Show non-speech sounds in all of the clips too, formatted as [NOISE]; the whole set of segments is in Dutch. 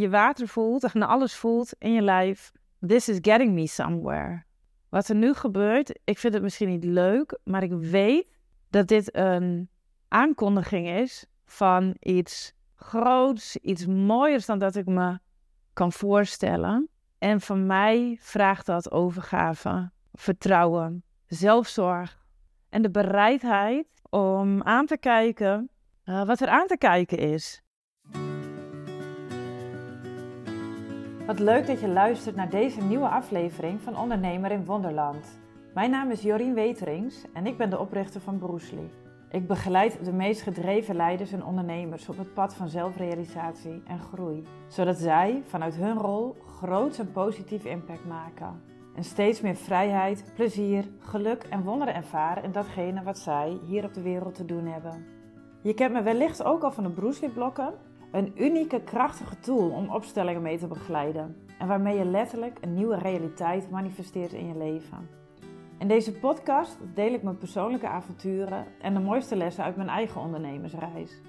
je water voelt en alles voelt in je lijf. This is getting me somewhere. Wat er nu gebeurt, ik vind het misschien niet leuk, maar ik weet dat dit een aankondiging is van iets groots, iets mooiers dan dat ik me kan voorstellen. En van mij vraagt dat overgave, vertrouwen, zelfzorg en de bereidheid om aan te kijken uh, wat er aan te kijken is. Wat leuk dat je luistert naar deze nieuwe aflevering van Ondernemer in Wonderland. Mijn naam is Jorien Weterings en ik ben de oprichter van Broesli. Ik begeleid de meest gedreven leiders en ondernemers op het pad van zelfrealisatie en groei, zodat zij vanuit hun rol groots en positief impact maken. En steeds meer vrijheid, plezier, geluk en wonderen ervaren in datgene wat zij hier op de wereld te doen hebben. Je kent me wellicht ook al van de Broesli-blokken, een unieke, krachtige tool om opstellingen mee te begeleiden en waarmee je letterlijk een nieuwe realiteit manifesteert in je leven. In deze podcast deel ik mijn persoonlijke avonturen en de mooiste lessen uit mijn eigen ondernemersreis.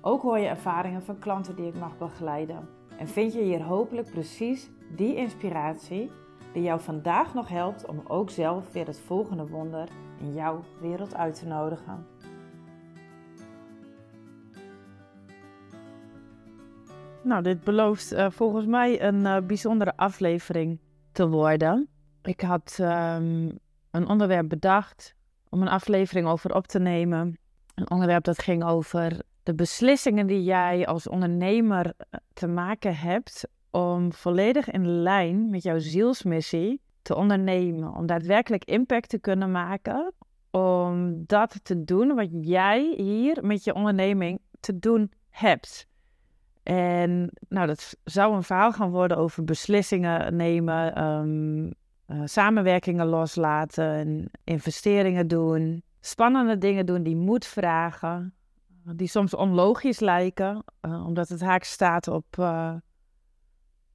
Ook hoor je ervaringen van klanten die ik mag begeleiden. En vind je hier hopelijk precies die inspiratie die jou vandaag nog helpt om ook zelf weer het volgende wonder in jouw wereld uit te nodigen. Nou, dit belooft uh, volgens mij een uh, bijzondere aflevering te worden. Ik had um, een onderwerp bedacht om een aflevering over op te nemen. Een onderwerp dat ging over de beslissingen die jij als ondernemer eh, te maken hebt om volledig in lijn met jouw zielsmissie te ondernemen. Om daadwerkelijk impact te kunnen maken. Om dat te doen wat jij hier met je onderneming te doen hebt. En nou, dat zou een verhaal gaan worden over beslissingen nemen, um, uh, samenwerkingen loslaten, investeringen doen, spannende dingen doen die moed vragen, die soms onlogisch lijken, uh, omdat het haak staat op uh,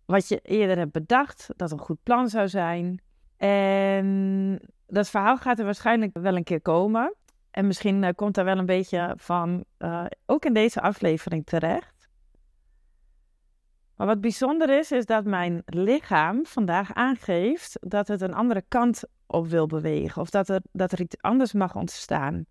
wat je eerder hebt bedacht, dat een goed plan zou zijn. En dat verhaal gaat er waarschijnlijk wel een keer komen. En misschien komt daar wel een beetje van, ook in deze aflevering terecht. Maar wat bijzonder is, is dat mijn lichaam vandaag aangeeft dat het een andere kant op wil bewegen. Of dat er, dat er iets anders mag ontstaan.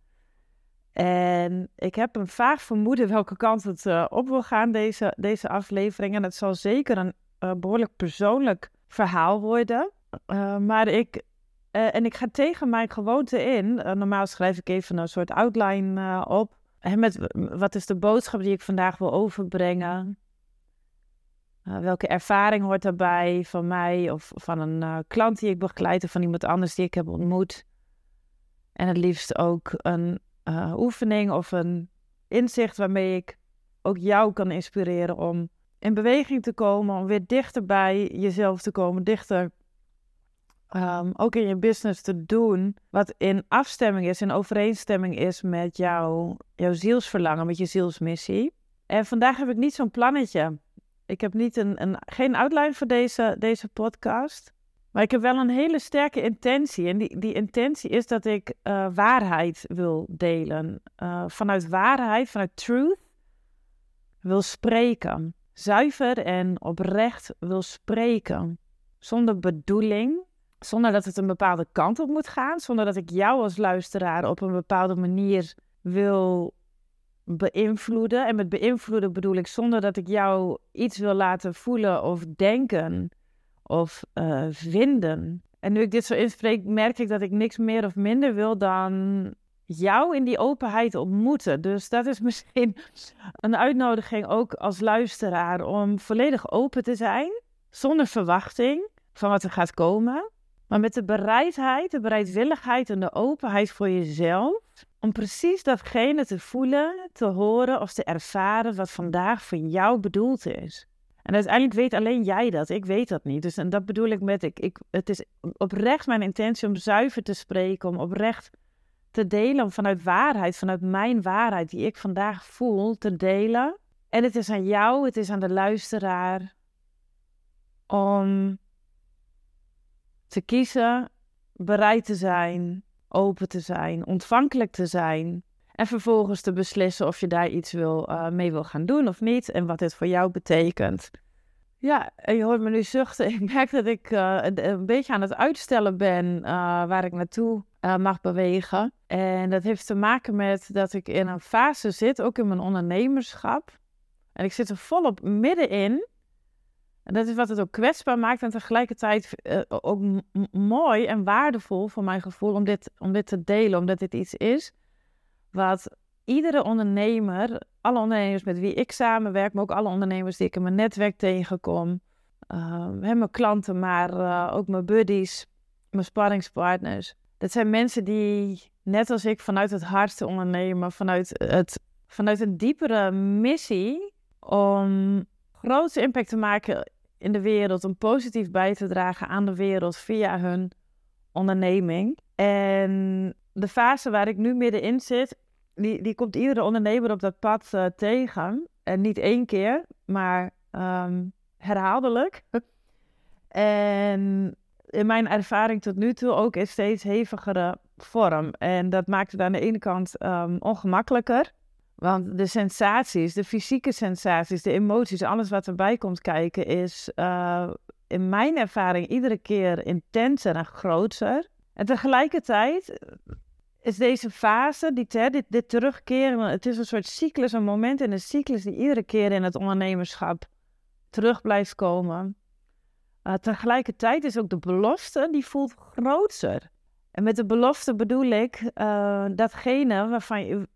En ik heb een vaag vermoeden welke kant het uh, op wil gaan, deze, deze aflevering. En het zal zeker een uh, behoorlijk persoonlijk verhaal worden. Uh, maar ik, en ik ga tegen mijn gewoonte in. normaal schrijf ik even een soort outline op. En met wat is de boodschap die ik vandaag wil overbrengen? Uh, welke ervaring hoort daarbij van mij of van een uh, klant die ik begeleid of van iemand anders die ik heb ontmoet? En het liefst ook een uh, oefening of een inzicht waarmee ik ook jou kan inspireren om in beweging te komen, om weer dichter bij jezelf te komen, dichter um, ook in je business te doen wat in afstemming is, in overeenstemming is met jouw, jouw zielsverlangen, met je zielsmissie. En vandaag heb ik niet zo'n plannetje ik heb niet een, een, geen outline voor deze, deze podcast. Maar ik heb wel een hele sterke intentie. En die, die intentie is dat ik uh, waarheid wil delen. Uh, vanuit waarheid, vanuit truth, wil spreken. Zuiver en oprecht wil spreken. Zonder bedoeling. Zonder dat het een bepaalde kant op moet gaan. Zonder dat ik jou als luisteraar op een bepaalde manier wil beïnvloeden. En met beïnvloeden bedoel ik zonder dat ik jou iets wil laten voelen of denken of uh, vinden. En nu ik dit zo inspreek, merk ik dat ik niks meer of minder wil dan jou in die openheid ontmoeten. Dus dat is [LAUGHS] misschien een uitnodiging ook als luisteraar om volledig open te zijn, zonder verwachting van wat er gaat komen. Maar met de bereidheid, de bereidwilligheid en de openheid voor jezelf om precies datgene te voelen, te horen of te ervaren wat vandaag voor jou bedoeld is. En uiteindelijk weet alleen jij dat. Ik weet dat niet. Dus en dat bedoel ik met, ik, ik, het is oprecht mijn intentie om zuiver te spreken, om oprecht te delen, om vanuit waarheid, vanuit mijn waarheid die ik vandaag voel, te delen. En het is aan jou, het is aan de luisteraar om te kiezen, bereid te zijn, open te zijn, ontvankelijk te zijn. En vervolgens te beslissen of je daar iets wil, uh, mee wil gaan doen of niet. En wat dit voor jou betekent. Ja, je hoort me nu zuchten. [LAUGHS] Ik merk dat ik uh, een beetje aan het uitstellen ben uh, waar ik naartoe mag bewegen. En dat heeft te maken met dat ik in een fase zit, ook in mijn ondernemerschap. En ik zit er volop middenin. En dat is wat het ook kwetsbaar maakt en tegelijkertijd ook mooi en waardevol voor mijn gevoel om dit, om dit te delen, omdat dit iets is wat iedere ondernemer, alle ondernemers met wie ik samenwerk, maar ook alle ondernemers die ik in mijn netwerk tegenkom, uh, mijn klanten, maar uh, ook mijn buddies, mijn sparringspartners. Dat zijn mensen die, net als ik, vanuit het hart ondernemen, vanuit, het, vanuit een diepere missie om grootste impact te maken in de wereld, om positief bij te dragen aan de wereld via hun onderneming. En de fase waar ik nu middenin zit, die, die komt iedere ondernemer op dat pad uh, tegen. En niet één keer, maar um, herhaaldelijk. [LAUGHS] en in mijn ervaring tot nu toe ook in steeds hevigere vorm. En dat maakt het aan de ene kant um, ongemakkelijker. Want de sensaties, de fysieke sensaties, de emoties, alles wat erbij komt kijken, is uh, in mijn ervaring iedere keer intenser en groter. En tegelijkertijd is deze fase, die, hè, dit, dit terugkeren, het is een soort cyclus, een moment in een cyclus die iedere keer in het ondernemerschap terug blijft komen. Uh, tegelijkertijd is ook de belofte, die voelt groter. En met de belofte bedoel ik datgene waarvan je,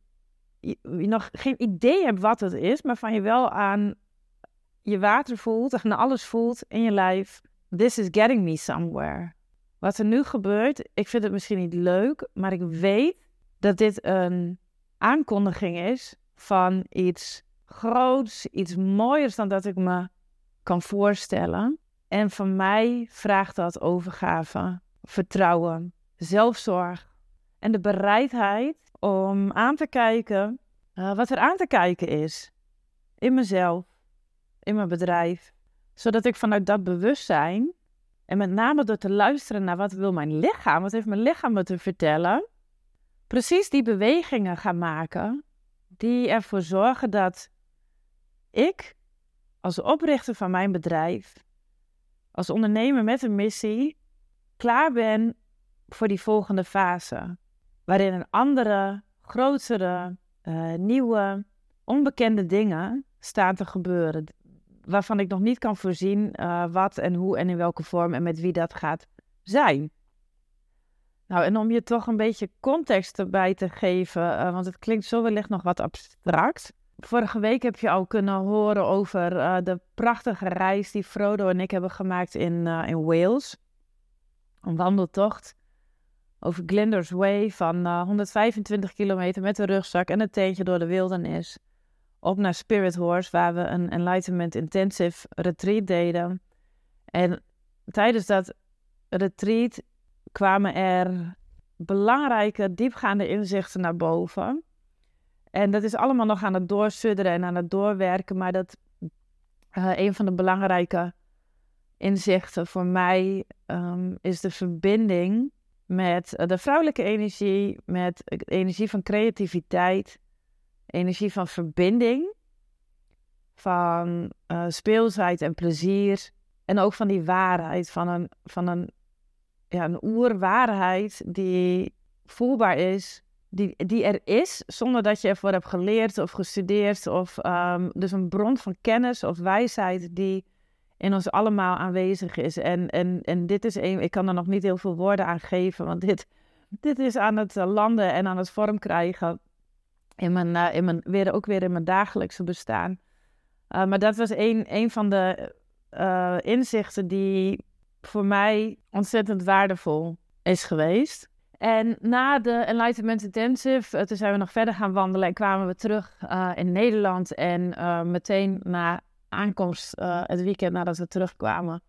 je, nog geen idee hebt wat het is, maar van je wel aan je water voelt, aan alles voelt in je lijf. This is getting me somewhere. Wat er nu gebeurt, ik vind het misschien niet leuk, maar ik weet dat dit een aankondiging is van iets groots, iets mooiers dan dat ik me kan voorstellen. En van mij vraagt dat overgave, vertrouwen, zelfzorg en de bereidheid om aan te kijken uh, wat er aan te kijken is. In mezelf, in mijn bedrijf. Zodat ik vanuit dat bewustzijn en met name door te luisteren naar wat wil mijn lichaam, wat heeft mijn lichaam me te vertellen, precies die bewegingen gaan maken die ervoor zorgen dat ik als oprichter van mijn bedrijf, als ondernemer met een missie, klaar ben voor die volgende fase. Waarin een andere, grotere, uh, nieuwe, onbekende dingen staan te gebeuren waarvan ik nog niet kan voorzien uh, wat en hoe en in welke vorm en met wie dat gaat zijn. Nou, en om je toch een beetje context erbij te geven, uh, want het klinkt zo wellicht nog wat abstract. Vorige week heb je al kunnen horen over de prachtige reis die Frodo en ik hebben gemaakt in, in Wales. Een wandeltocht over Glinder's Way van 125 kilometer met een rugzak en een teentje door de wildernis op naar Spirit Horse, waar we een Enlightenment Intensive Retreat deden. En tijdens dat retreat kwamen er belangrijke, diepgaande inzichten naar boven. En dat is allemaal nog aan het doorsudderen en aan het doorwerken, maar dat uh, een van de belangrijke inzichten voor mij um, is de verbinding met de vrouwelijke energie, met de energie van creativiteit energie van verbinding, van uh, speelsheid en plezier. En ook van die waarheid, van een, van een, ja, een oerwaarheid die voelbaar is, die, die er is zonder dat je ervoor hebt geleerd of gestudeerd. Of um, dus een bron van kennis of wijsheid die in ons allemaal aanwezig is. En, en, en dit is een, ik kan er nog niet heel veel woorden aan geven, want dit, dit is aan het landen en aan het vorm krijgen in mijn, uh, in mijn, weer, ook weer in mijn dagelijkse bestaan. Uh, maar dat was een, een van de inzichten die voor mij ontzettend waardevol is geweest. En na de Enlightenment Intensive, toen zijn we nog verder gaan wandelen en kwamen we terug in Nederland. En meteen na aankomst, het weekend nadat we terugkwamen,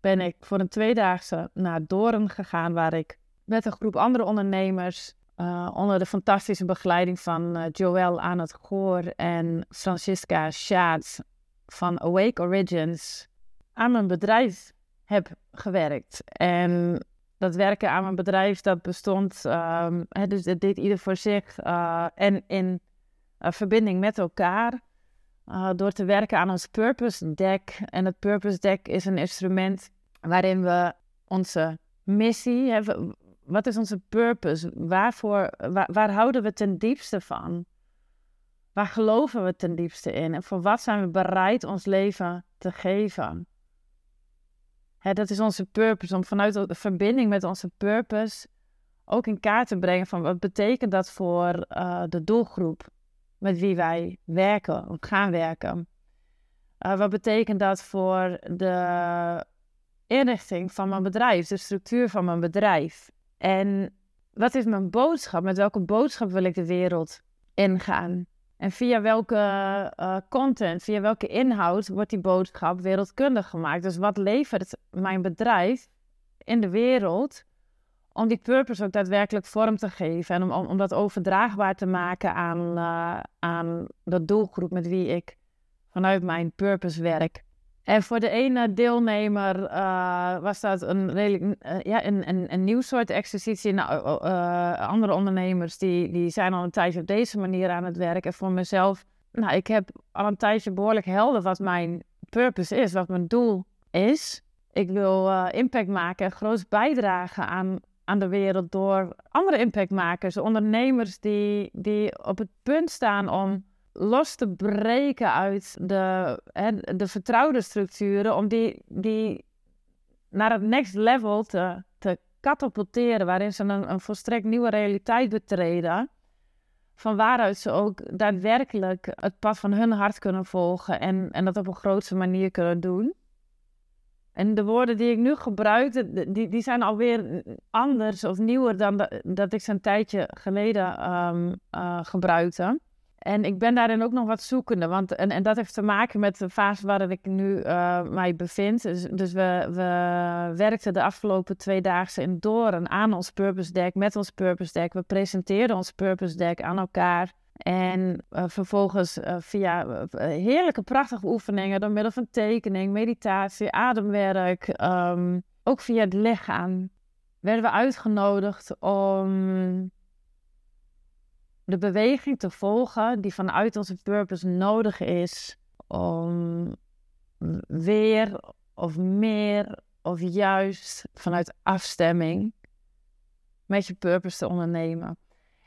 ben ik voor een tweedaagse naar Doorn gegaan, waar ik met een groep andere ondernemers uh, onder de fantastische begeleiding van uh, Joël aan het Goor en Francisca Schaats van Awake Origins aan mijn bedrijf heb gewerkt. En dat werken aan mijn bedrijf, dat bestond, um, dus dat deed ieder voor zich en in verbinding met elkaar. Uh, door te werken aan ons Purpose Deck. En het Purpose Deck is een instrument waarin we onze missie hebben. Wat is onze purpose? Waarvoor, waar, houden we ten diepste van? Waar geloven we ten diepste in? En voor wat zijn we bereid ons leven te geven? Hè, dat is onze purpose, om vanuit de verbinding met onze purpose ook in kaart te brengen van wat betekent dat voor uh, de doelgroep met wie wij werken of gaan werken. Uh, wat betekent dat voor de inrichting van mijn bedrijf, de structuur van mijn bedrijf? En wat is mijn boodschap? Met welke boodschap wil ik de wereld ingaan? En via welke uh, content, via welke inhoud wordt die boodschap wereldkundig gemaakt? Dus wat levert mijn bedrijf in de wereld om die purpose ook daadwerkelijk vorm te geven en om, om, dat overdraagbaar te maken aan, uh, aan de doelgroep met wie ik vanuit mijn purpose werk. En voor de ene deelnemer uh, was dat een, redelijk, uh, ja, een, een, een nieuw soort exercitie. Nou, andere ondernemers die, die zijn al een tijdje op deze manier aan het werk. En voor mezelf, nou, ik heb al een tijdje behoorlijk helder wat mijn purpose is, wat mijn doel is. Ik wil impact maken en groot bijdragen aan, aan de wereld door andere impactmakers, ondernemers die, die op het punt staan om los te breken uit de, hè, de vertrouwde structuren, om die, die naar het next level te, te katapulteren, waarin ze een, een volstrekt nieuwe realiteit betreden. Van waaruit ze ook daadwerkelijk het pad van hun hart kunnen volgen en, en dat op een grootste manier kunnen doen. En de woorden die ik nu gebruik, die, die zijn alweer anders of nieuwer dan dat ik ze een tijdje geleden um, uh, gebruikte. En ik ben daarin ook nog wat zoekende. Want, en, en dat heeft te maken met de fase waarin ik nu uh, mij bevind. Dus, dus we, we werkten de afgelopen twee dagen in Doren aan ons Purpose Deck, met ons Purpose Deck. We presenteerden ons Purpose Deck aan elkaar. En uh, vervolgens uh, via heerlijke, prachtige oefeningen door middel van tekening, meditatie, ademwerk, um, ook via het lichaam, werden we uitgenodigd om de beweging te volgen die vanuit onze purpose nodig is om weer of meer of juist vanuit afstemming met je purpose te ondernemen.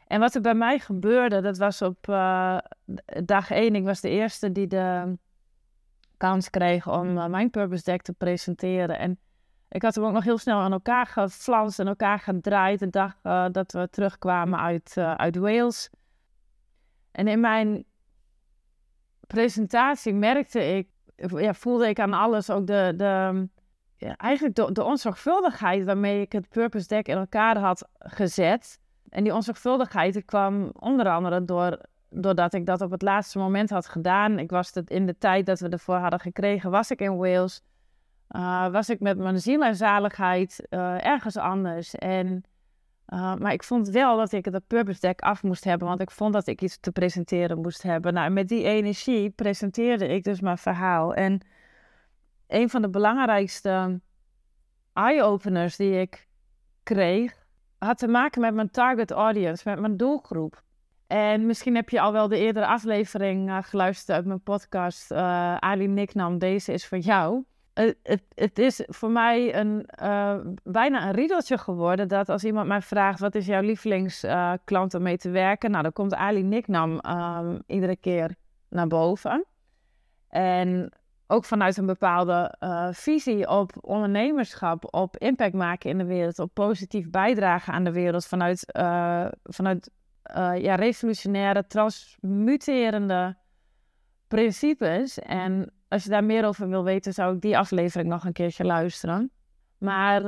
En wat er bij mij gebeurde, dat was op uh, dag één. Ik was de eerste die de kans kreeg om uh, mijn purpose deck te presenteren. En ik had hem ook nog heel snel aan elkaar geflanst en elkaar gedraaid de dag uh, dat we terugkwamen uit, uit Wales. En in mijn presentatie merkte ik, ja, voelde ik aan alles ook de, de, eigenlijk de onzorgvuldigheid waarmee ik het Purpose Deck in elkaar had gezet. En die onzorgvuldigheid kwam onder andere door, doordat ik dat op het laatste moment had gedaan. Ik was het in de tijd dat we ervoor hadden gekregen, was ik in Wales. Uh, was ik met mijn ziel en zaligheid uh, ergens anders. En, uh, maar ik vond wel dat ik het Purpose Deck af moest hebben, want ik vond dat ik iets te presenteren moest hebben. Nou, met die energie presenteerde ik dus mijn verhaal. En een van de belangrijkste eye-openers die ik kreeg, had te maken met mijn target audience, met mijn doelgroep. En misschien heb je al wel de eerdere aflevering uh, geluisterd uit mijn podcast. Uh, Ali Niknam, deze is voor jou. Uh, het, is voor mij een, bijna een riedeltje geworden dat als iemand mij vraagt: wat is jouw lievelingsklant om mee te werken? Nou, dan komt Ali Niknam ehm, iedere keer naar boven. En ook vanuit een bepaalde uh, visie op ondernemerschap, op impact maken in de wereld, op positief bijdragen aan de wereld, vanuit, uh, vanuit uh, ja, revolutionaire, transmuterende principes. En als je daar meer over wil weten, zou ik die aflevering nog een keertje luisteren. Maar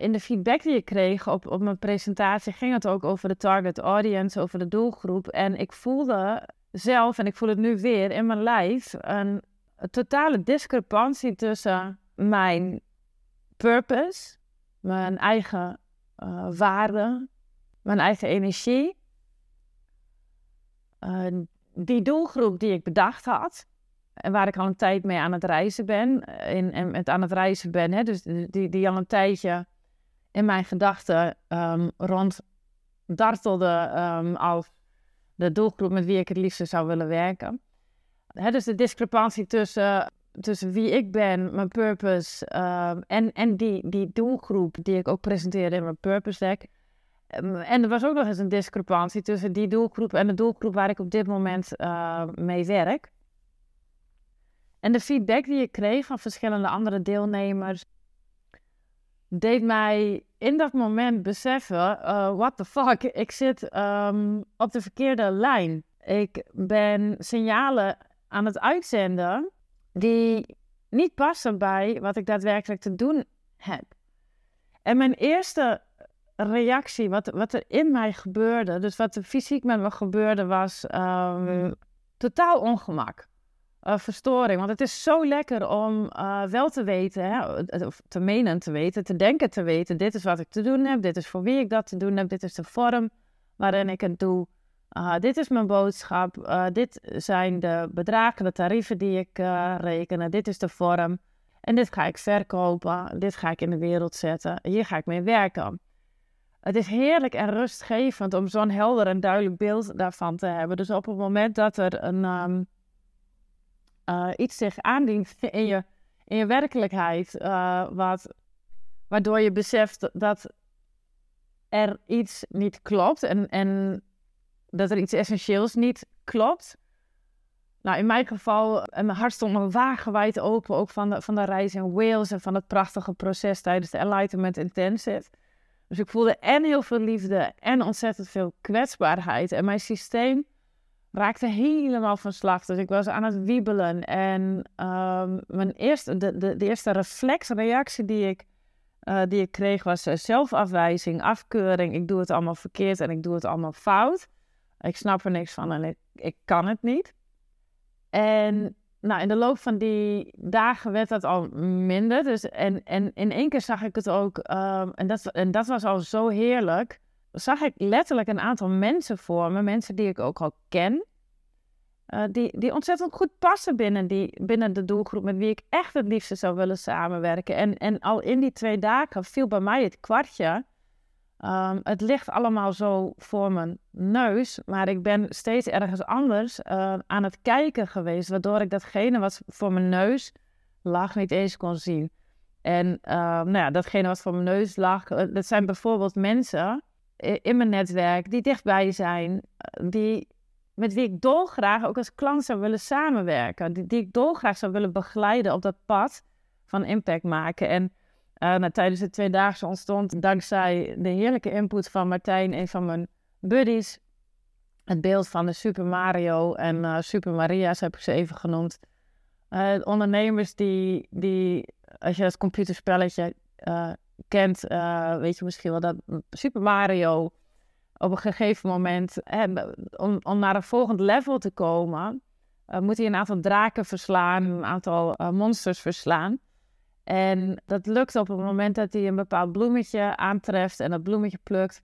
in de feedback die ik kreeg op, op mijn presentatie ging het ook over de target audience, over de doelgroep. En ik voelde zelf, en ik voel het nu weer in mijn lijf, een totale discrepantie tussen mijn purpose, mijn eigen uh, waarde, mijn eigen energie, uh, die doelgroep die ik bedacht had. En waar ik al een tijd mee aan het reizen ben. En met aan het reizen ben. Hè, dus die, die al een tijdje in mijn gedachten um, rond dartelde um, als de doelgroep met wie ik het liefst zou willen werken. Dus de discrepantie tussen, tussen wie ik ben, mijn purpose ehm, en, en die, die doelgroep die ik ook presenteerde in mijn purpose deck. Ehm, en er was ook nog eens een discrepantie tussen die doelgroep en de doelgroep waar ik op dit moment uh, mee werk. En de feedback die ik kreeg van verschillende andere deelnemers deed mij in dat moment beseffen: uh, what the fuck, ik zit op de verkeerde lijn. Ik ben signalen aan het uitzenden die niet passen bij wat ik daadwerkelijk te doen heb. En mijn eerste reactie, wat, wat er in mij gebeurde, dus wat er fysiek met me gebeurde, was um, totaal ongemak. Uh, verstoring. Want het is zo lekker om uh, wel te weten, hè, of te menen te weten, te denken te weten. Dit is wat ik te doen heb, dit is voor wie ik dat te doen heb, dit is de vorm waarin ik het doe. Uh, dit is mijn boodschap, dit zijn de bedragen, de tarieven die ik reken, dit is de vorm. En dit ga ik verkopen, dit ga ik in de wereld zetten, hier ga ik mee werken. Het is heerlijk en rustgevend om zo'n helder en duidelijk beeld daarvan te hebben. Dus op het moment dat er een, um, uh, iets zich aandient [LAUGHS] in je, in je werkelijkheid, uh, wat, waardoor je beseft dat er iets niet klopt en, en dat er iets essentieels niet klopt. Nou, in mijn geval, en mijn hart stond nog wagenwijd open, ook van de, van de reis in Wales en van het prachtige proces tijdens de Enlightenment Intensive. Dus ik voelde en heel veel liefde en ontzettend veel kwetsbaarheid. En mijn systeem raakte helemaal van slag. Dus ik was aan het wiebelen. En um, mijn eerste, de, de, eerste reflexreactie die ik, uh, die ik kreeg was uh, zelfafwijzing, afkeuring. Ik doe het allemaal verkeerd en ik doe het allemaal fout. Ik snap er niks van en ik, ik kan het niet. En nou, in de loop van die dagen werd dat al minder. Dus, en, en in één keer zag ik het ook, um, en, dat, en dat was al zo heerlijk. Zag ik letterlijk een aantal mensen voor me, mensen die ik ook al ken. Uh, die, die ontzettend goed passen binnen, die, binnen de doelgroep met wie ik echt het liefste zou willen samenwerken. En, en al in die twee dagen viel bij mij het kwartje Um, het ligt allemaal zo voor mijn neus, maar ik ben steeds ergens anders uh, aan het kijken geweest, waardoor ik datgene wat voor mijn neus lag niet eens kon zien. En uh, nou ja, datgene wat voor mijn neus lag, uh, dat zijn bijvoorbeeld mensen in mijn netwerk die dichtbij zijn, eh, die, met wie ik dolgraag ook als klant zou willen samenwerken, die, die ik dolgraag zou willen begeleiden op dat pad van impact maken. En uh, nou, tijdens de tweedaagse ontstond, dankzij de heerlijke input van Martijn, een van mijn buddies, het beeld van de Super Mario en uh, Super Maria's heb ik ze even genoemd. Uh, ondernemers die, die, als je het computerspelletje kent, weet je misschien wel dat Super Mario op een gegeven moment, om, om naar een volgend level te komen, moet hij een aantal draken verslaan, een aantal monsters verslaan. En dat lukt op het moment dat hij een bepaald bloemetje aantreft en dat bloemetje plukt.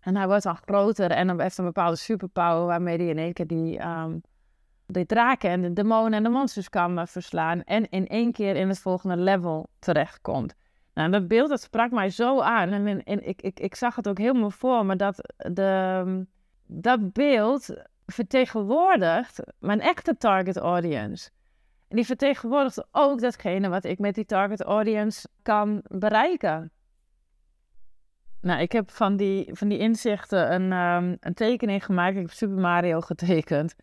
En hij wordt dan groter en dan heeft een bepaalde superpower waarmee hij in één keer die, um, die draken en de demonen en de monsters kan uh, verslaan. En in één keer in het volgende level terechtkomt. Nou, dat beeld dat sprak mij zo aan. En, en ik, ik, ik zag het ook helemaal voor me dat de, dat beeld vertegenwoordigt mijn echte target audience. Die vertegenwoordigt ook datgene wat ik met die target audience kan bereiken. Nou, ik heb van die, van die inzichten een, um, een tekening gemaakt. Ik heb Super Mario getekend.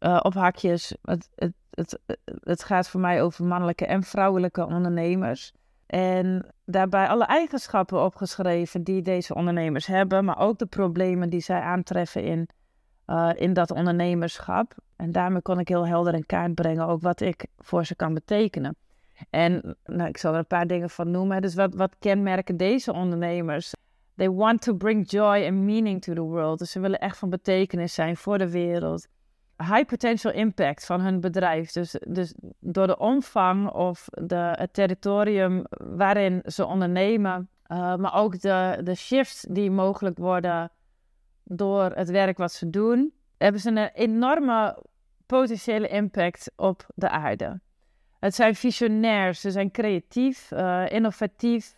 Uh, op hakjes. Het, het, het, het gaat voor mij over mannelijke en vrouwelijke ondernemers. En daarbij alle eigenschappen opgeschreven die deze ondernemers hebben, maar ook de problemen die zij aantreffen in, uh, in dat ondernemerschap. En daarmee kon ik heel helder in kaart brengen ook wat ik voor ze kan betekenen. En nou, ik zal er een paar dingen van noemen. Dus wat, wat kenmerken deze ondernemers? They want to bring joy and meaning to the world. Dus ze willen echt van betekenis zijn voor de wereld. High potential impact van hun bedrijf. Dus, dus door de omvang of de, het territorium waarin ze ondernemen, uh, maar ook de, de shifts die mogelijk worden door het werk wat ze doen, hebben ze een enorme potentiële impact op de aarde. Het zijn visionairs, ze zijn creatief, uh, innovatief,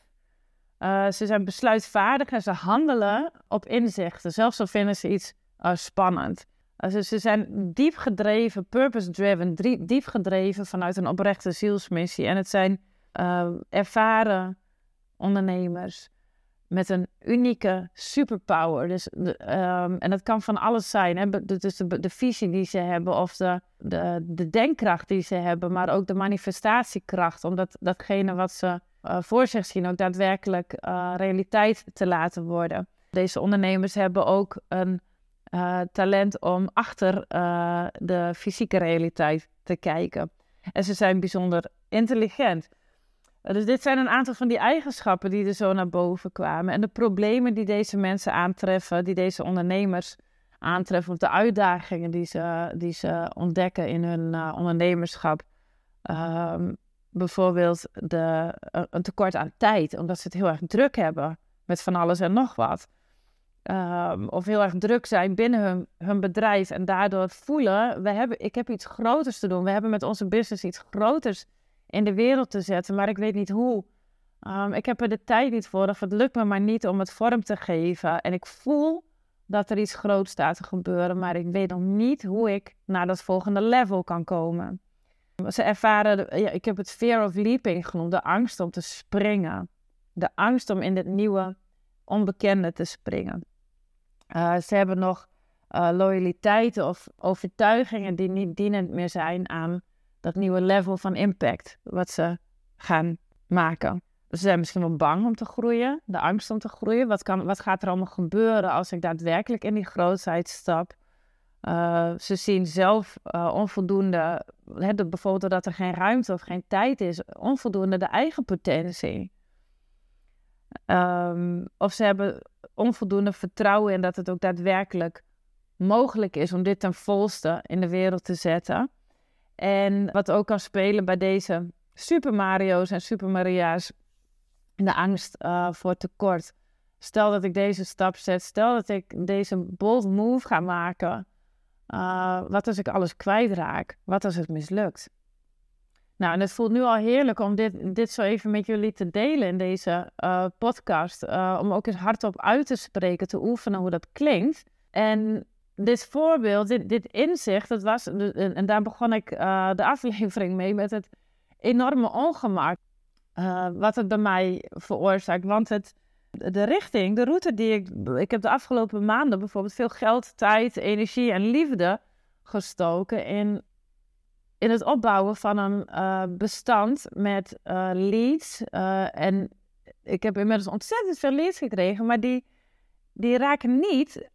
uh, ze zijn besluitvaardig en ze handelen op inzichten, zelfs al vinden ze iets uh, spannend. Ze zijn diep gedreven, purpose-driven, diep gedreven vanuit een oprechte zielsmissie. En het zijn ervaren ondernemers met een unieke superpower. Dus um, en dat kan van alles zijn. Hè? Dus de, de, visie die ze hebben of de, de, de denkkracht die ze hebben, maar ook de manifestatiekracht. Om dat, datgene wat ze uh, voor zich zien ook daadwerkelijk uh, realiteit te laten worden. Deze ondernemers hebben ook een uh, talent om achter de fysieke realiteit te kijken. En ze zijn bijzonder intelligent. Dus dit zijn een aantal van die eigenschappen die er zo naar boven kwamen. En de problemen die deze mensen aantreffen, die deze ondernemers aantreffen, of de uitdagingen die ze, die ze ontdekken in hun uh, ondernemerschap. Um, bijvoorbeeld de, uh, een tekort aan tijd, omdat ze het heel erg druk hebben met van alles en nog wat. Um, of heel erg druk zijn binnen hun, hun bedrijf en daardoor voelen, we hebben, ik heb iets groters te doen. We hebben met onze business iets groters in de wereld te zetten, maar ik weet niet hoe. Um, ik heb er de tijd niet voor, of het lukt me maar niet om het vorm te geven. En ik voel dat er iets groots staat te gebeuren, maar ik weet nog niet hoe ik naar dat volgende level kan komen. Ze ervaren, ja, ik heb het fear of leaping genoemd, de angst om te springen. De angst om in het nieuwe, onbekende te springen. Uh, ze hebben nog uh, loyaliteiten of overtuigingen die niet dienend meer zijn aan dat nieuwe level van impact wat ze gaan maken. Ze zijn misschien wel bang om te groeien, de angst om te groeien. Wat, kan, wat gaat er allemaal gebeuren als ik daadwerkelijk in die grootheid stap? Uh, ze zien zelf uh, onvoldoende, hè, bijvoorbeeld dat er geen ruimte of geen tijd is, onvoldoende de eigen potentie. Um, of ze hebben onvoldoende vertrouwen in dat het ook daadwerkelijk mogelijk is om dit ten volste in de wereld te zetten. En wat ook kan spelen bij deze Super Mario's en Super Maria's, de angst uh, voor tekort. Stel dat ik deze stap zet, stel dat ik deze bold move ga maken. Uh, wat als ik alles kwijtraak? Wat als het mislukt? Nou, en het voelt nu al heerlijk om dit, dit zo even met jullie te delen in deze uh, podcast. om ook eens hardop uit te spreken, te oefenen hoe dat klinkt. En dit voorbeeld, dit, dit inzicht, dat was, en daar begon ik uh, de aflevering mee met het enorme ongemak uh, wat het bij mij veroorzaakt. Want het, de richting, de route die ik, ik heb de afgelopen maanden bijvoorbeeld veel geld, tijd, energie en liefde gestoken in, in het opbouwen van een uh, bestand met leads. en ik heb inmiddels ontzettend veel leads gekregen, maar die, die raken niet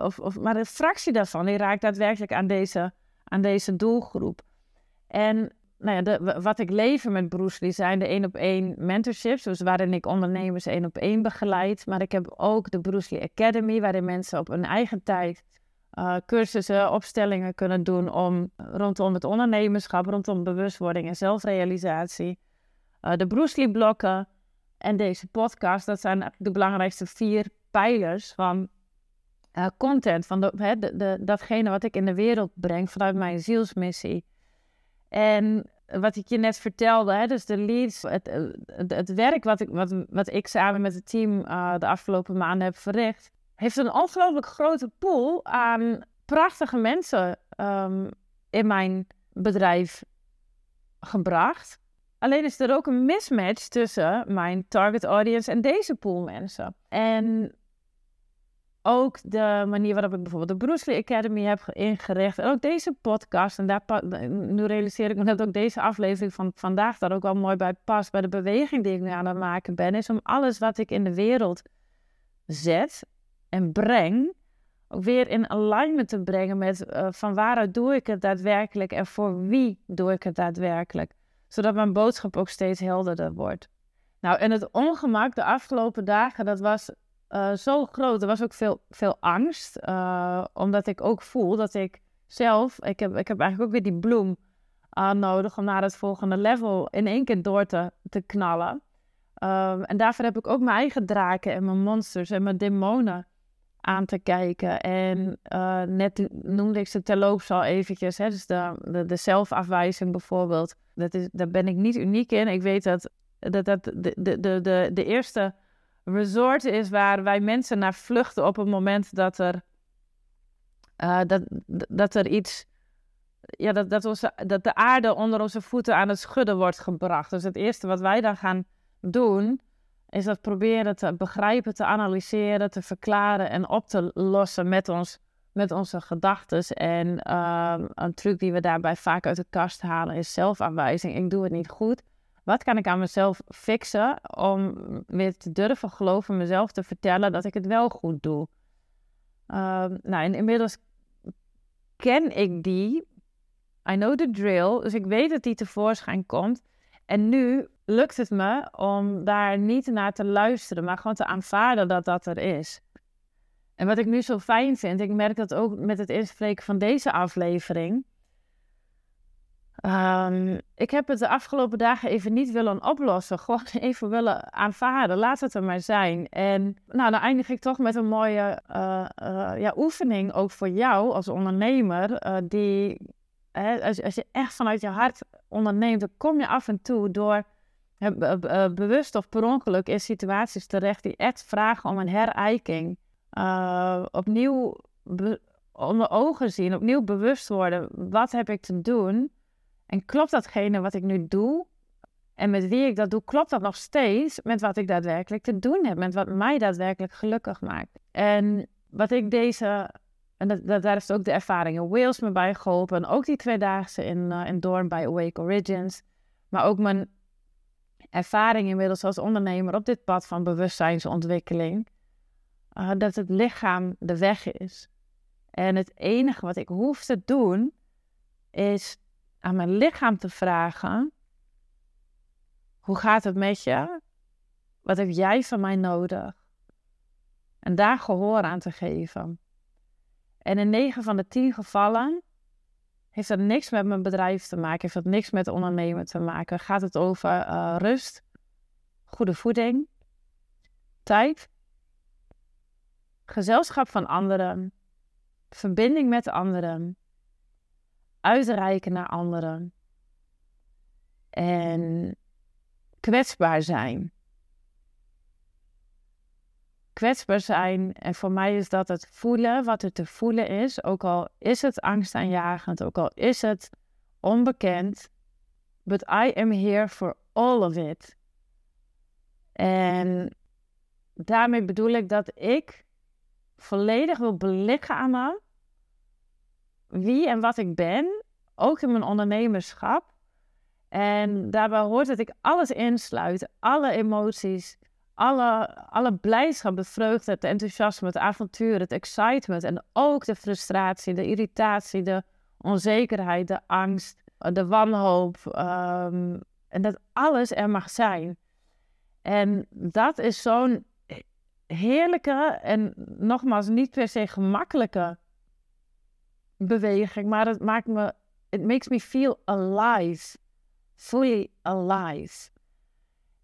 of, of, maar een fractie daarvan die raakt daadwerkelijk aan deze, aan deze doelgroep. En nou ja, de, wat ik lever met Bruce Lee zijn de één op één mentorships, dus waarin ik ondernemers één op één begeleid. Maar ik heb ook de Bruce Lee Academy, waarin mensen op hun eigen tijd uh, cursussen, opstellingen kunnen doen om, rondom het ondernemerschap, rondom bewustwording en zelfrealisatie. Uh, de Bruce Lee blokken en deze podcast, dat zijn de belangrijkste vier pijlers van uh, content, van de, datgene wat ik in de wereld breng vanuit mijn zielsmissie. En wat ik je net vertelde, hè, dus de leads, het, het, het, werk wat ik, wat, wat ik samen met het team uh, de afgelopen maanden heb verricht, heeft een ongelooflijk grote pool aan prachtige mensen um, in mijn bedrijf gebracht. Alleen is er ook een mismatch tussen mijn target audience en deze pool mensen. En ook de manier waarop ik bijvoorbeeld de Bruce Lee Academy heb ingericht. En ook deze podcast. En daar nu realiseer ik me dat ook deze aflevering van vandaag daar ook wel mooi bij past. Bij de beweging die ik nu aan het maken ben. Is om alles wat ik in de wereld zet en breng. Ook weer in alignment te brengen met uh, van waaruit doe ik het daadwerkelijk en voor wie doe ik het daadwerkelijk. Zodat mijn boodschap ook steeds helderder wordt. Nou, en het ongemak de afgelopen dagen, dat was uh, zo groot. Er was ook veel, veel angst. Uh, omdat ik ook voel dat ik zelf, ik heb, ik heb eigenlijk ook weer die bloem aan nodig om naar het volgende level in één keer door te, te knallen. Um, en daarvoor heb ik ook mijn eigen draken en mijn monsters en mijn demonen aan te kijken. En net noemde ik ze terloops al eventjes. Hè, dus de, de, de zelfafwijzing bijvoorbeeld. Dat is, daar ben ik niet uniek in. Ik weet dat, dat, dat de, de, de, de eerste resort is waar wij mensen naar vluchten op het moment dat er Uh, dat, dat er iets, ja, dat, dat, onze, dat de aarde onder onze voeten aan het schudden wordt gebracht. Dus het eerste wat wij dan gaan doen, is dat proberen te begrijpen, te analyseren, te verklaren en op te lossen met, ons, met onze gedachten. En uh, een truc die we daarbij vaak uit de kast halen is zelfaanwijzing. Ik doe het niet goed. Wat kan ik aan mezelf fixen om weer te durven geloven, mezelf te vertellen dat ik het wel goed doe? Uh, nou, en inmiddels ken ik die. I know the drill. Dus ik weet dat die tevoorschijn komt. En nu lukt het me om daar niet naar te luisteren, maar gewoon te aanvaarden dat dat er is. En wat ik nu zo fijn vind, ik merk dat ook met het inspreken van deze aflevering. Um, ik heb het de afgelopen dagen even niet willen oplossen. [LAUGHS] Gewoon even willen aanvaarden. Laat het er maar zijn. En nou, dan eindig ik toch met een mooie uh, uh, ja, oefening ook voor jou als ondernemer. Uh, die, hè, als, als je echt vanuit je hart onderneemt, dan kom je af en toe door bewust of per ongeluk in situaties terecht die echt vragen om een herijking. opnieuw onder ogen zien, opnieuw bewust worden. Wat heb ik te doen? En klopt datgene wat ik nu doe en met wie ik dat doe, klopt dat nog steeds met wat ik daadwerkelijk te doen heb, met wat mij daadwerkelijk gelukkig maakt. En wat ik deze, en dat, daar is ook de ervaring in Wales me bij geholpen, en ook die tweedaagse in, uh, in Doorn bij Awake Origins, maar ook mijn ervaring inmiddels als ondernemer op dit pad van bewustzijnsontwikkeling, uh, dat het lichaam de weg is. En het enige wat ik hoef te doen, is aan mijn lichaam te vragen: hoe gaat het met je? Wat heb jij van mij nodig? En daar gehoor aan te geven. En in 9 van de 10 gevallen heeft dat niks met mijn bedrijf te maken, heeft dat niks met ondernemen te maken. Gaat het over uh, rust, goede voeding, tijd, gezelschap van anderen, verbinding met anderen, uitreiken naar anderen. En kwetsbaar zijn. Kwetsbaar zijn, en voor mij is dat het voelen wat er te voelen is, ook al is het angstaanjagend, ook al is het onbekend, but I am here for all of it. En daarmee bedoel ik dat ik volledig wil belichamen wie en wat ik ben, ook in mijn ondernemerschap. En daarbij hoort dat ik alles insluit, alle emoties, alle, alle blijdschap, de vreugde, het enthousiasme, het avontuur, het excitement en ook de frustratie, de irritatie, de onzekerheid, de angst, de wanhoop. Um, en dat alles er mag zijn. En dat is zo'n heerlijke en nogmaals niet per se gemakkelijke beweging, maar het maakt me, it makes me feel alive. Fully alive.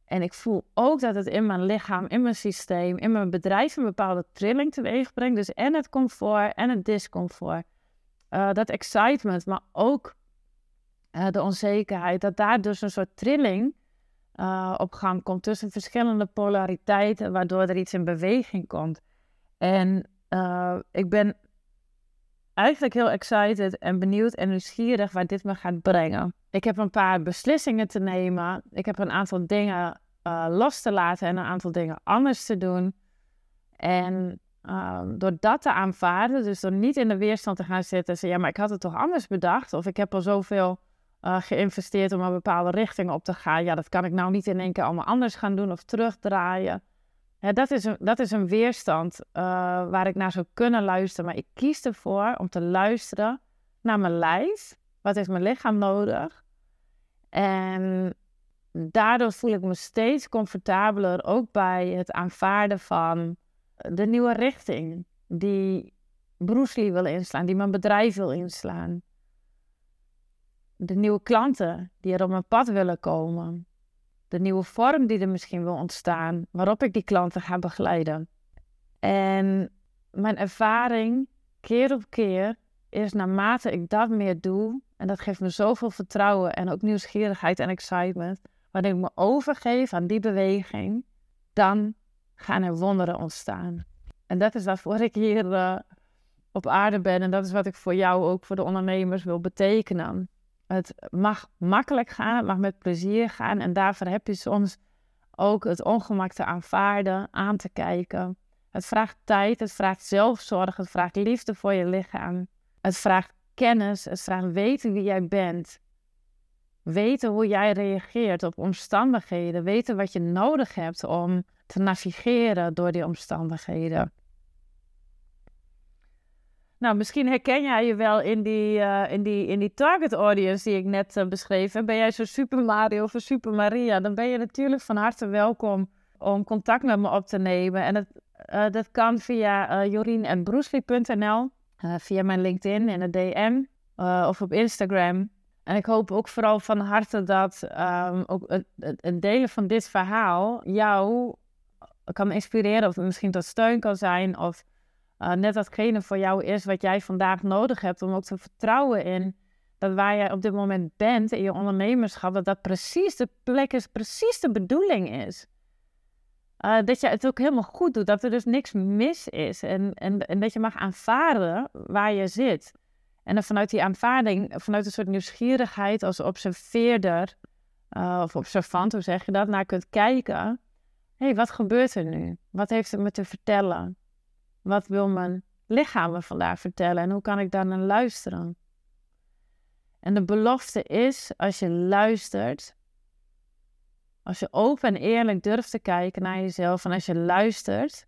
En ik voel ook dat het in mijn lichaam, in mijn systeem, in mijn bedrijf een bepaalde trilling teweeg brengt. Dus en het comfort en het discomfort. Uh, dat excitement, maar ook uh, de onzekerheid. Dat daar dus een soort trilling uh, op gang komt tussen verschillende polariteiten, waardoor er iets in beweging komt. En ik ben eigenlijk heel excited en benieuwd en nieuwsgierig waar dit me gaat brengen. Ik heb een paar beslissingen te nemen. Ik heb een aantal dingen uh, los te laten en een aantal dingen anders te doen. En ehm, door dat te aanvaarden, dus door niet in de weerstand te gaan zitten en zeggen, ja, maar ik had het toch anders bedacht. Of ik heb al zoveel uh, geïnvesteerd om een bepaalde richting op te gaan. Ja, dat kan ik nou niet in één keer allemaal anders gaan doen of terugdraaien dat, is een, dat is een weerstand uh, waar ik naar zou kunnen luisteren. Maar ik kies ervoor om te luisteren naar mijn lijf. Wat heeft mijn lichaam nodig? En daardoor voel ik me steeds comfortabeler ook bij het aanvaarden van de nieuwe richting die Bruce Lee wil inslaan, die mijn bedrijf wil inslaan. De nieuwe klanten die er op mijn pad willen komen de nieuwe vorm die er misschien wil ontstaan, waarop ik die klanten ga begeleiden. En mijn ervaring keer op keer is naarmate ik dat meer doe, en dat geeft me zoveel vertrouwen en ook nieuwsgierigheid en excitement, wanneer ik me overgeef aan die beweging, dan gaan er wonderen ontstaan. En dat is waarvoor ik hier uh, op aarde ben. En dat is wat ik voor jou ook, voor de ondernemers wil betekenen. Het mag makkelijk gaan, het mag met plezier gaan. En daarvoor heb je soms ook het ongemak te aanvaarden, aan te kijken. Het vraagt tijd, het vraagt zelfzorg, het vraagt liefde voor je lichaam. Het vraagt kennis, het vraagt weten wie jij bent. Weten hoe jij reageert op omstandigheden. Weten wat je nodig hebt om te navigeren door die omstandigheden. Nou, misschien herken jij je wel in die, uh, in die, in die target audience die ik net uh, beschreef. Ben jij zo Super Mario of Super Maria? Dan ben je natuurlijk van harte welkom om contact met me op te nemen. En dat, uh, dat kan via uh, jorien.broesli.nl, via mijn LinkedIn in de DM of op Instagram. En ik hoop ook vooral van harte dat um, ook het, het, delen van dit verhaal jou kan inspireren of misschien tot steun kan zijn of uh, net datgene voor jou is wat jij vandaag nodig hebt om ook te vertrouwen in dat waar jij op dit moment bent in je ondernemerschap, dat dat precies de plek is, precies de bedoeling is. Uh, dat je het ook helemaal goed doet, dat er dus niks mis is en, en, en dat je mag aanvaarden waar je zit. En dan vanuit die aanvaarding, vanuit een soort nieuwsgierigheid als observeerder uh, of observant, hoe zeg je dat, naar kunt kijken. Hé, hey, wat gebeurt er nu? Wat heeft het me te vertellen? Wat wil mijn lichaam me vandaag vertellen en hoe kan ik daar naar luisteren? En de belofte is, als je luistert, als je open en eerlijk durft te kijken naar jezelf en als je luistert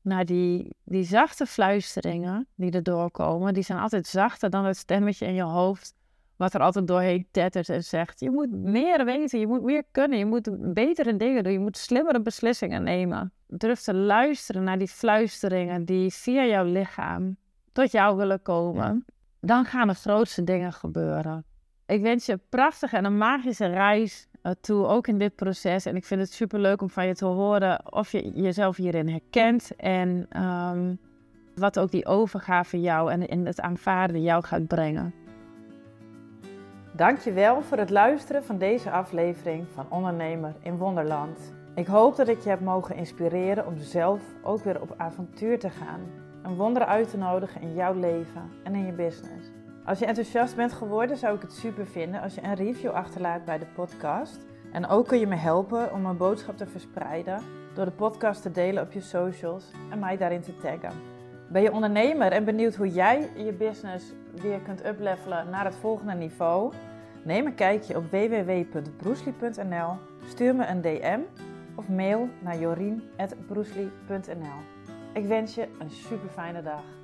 naar die, die zachte fluisteringen die er doorkomen, die zijn altijd zachter dan het stemmetje in je hoofd wat er altijd doorheen tettert en zegt: Je moet meer weten, je moet meer kunnen, je moet betere dingen doen, je moet slimmere beslissingen nemen. Durf te luisteren naar die fluisteringen die via jouw lichaam tot jou willen komen. Dan gaan de grootste dingen gebeuren. Ik wens je een prachtige en een magische reis uh, toe, ook in dit proces. En ik vind het super leuk om van je te horen of je jezelf hierin herkent. En um, wat ook die overgave jou en in het aanvaarden jou gaat brengen. Dankjewel voor het luisteren van deze aflevering van Ondernemer in Wonderland. Ik hoop dat ik je heb mogen inspireren om zelf ook weer op avontuur te gaan. Een wonder uit te nodigen in jouw leven en in je business. Als je enthousiast bent geworden, zou ik het super vinden als je een review achterlaat bij de podcast. En ook kun je me helpen om mijn boodschap te verspreiden door de podcast te delen op je socials en mij daarin te taggen. Ben je ondernemer en benieuwd hoe jij je business weer kunt uplevelen naar het volgende niveau? Neem een kijkje op www.broesli.nl, stuur me een DM of mail naar jorien.broesli.nl. Ik wens je een super fijne dag.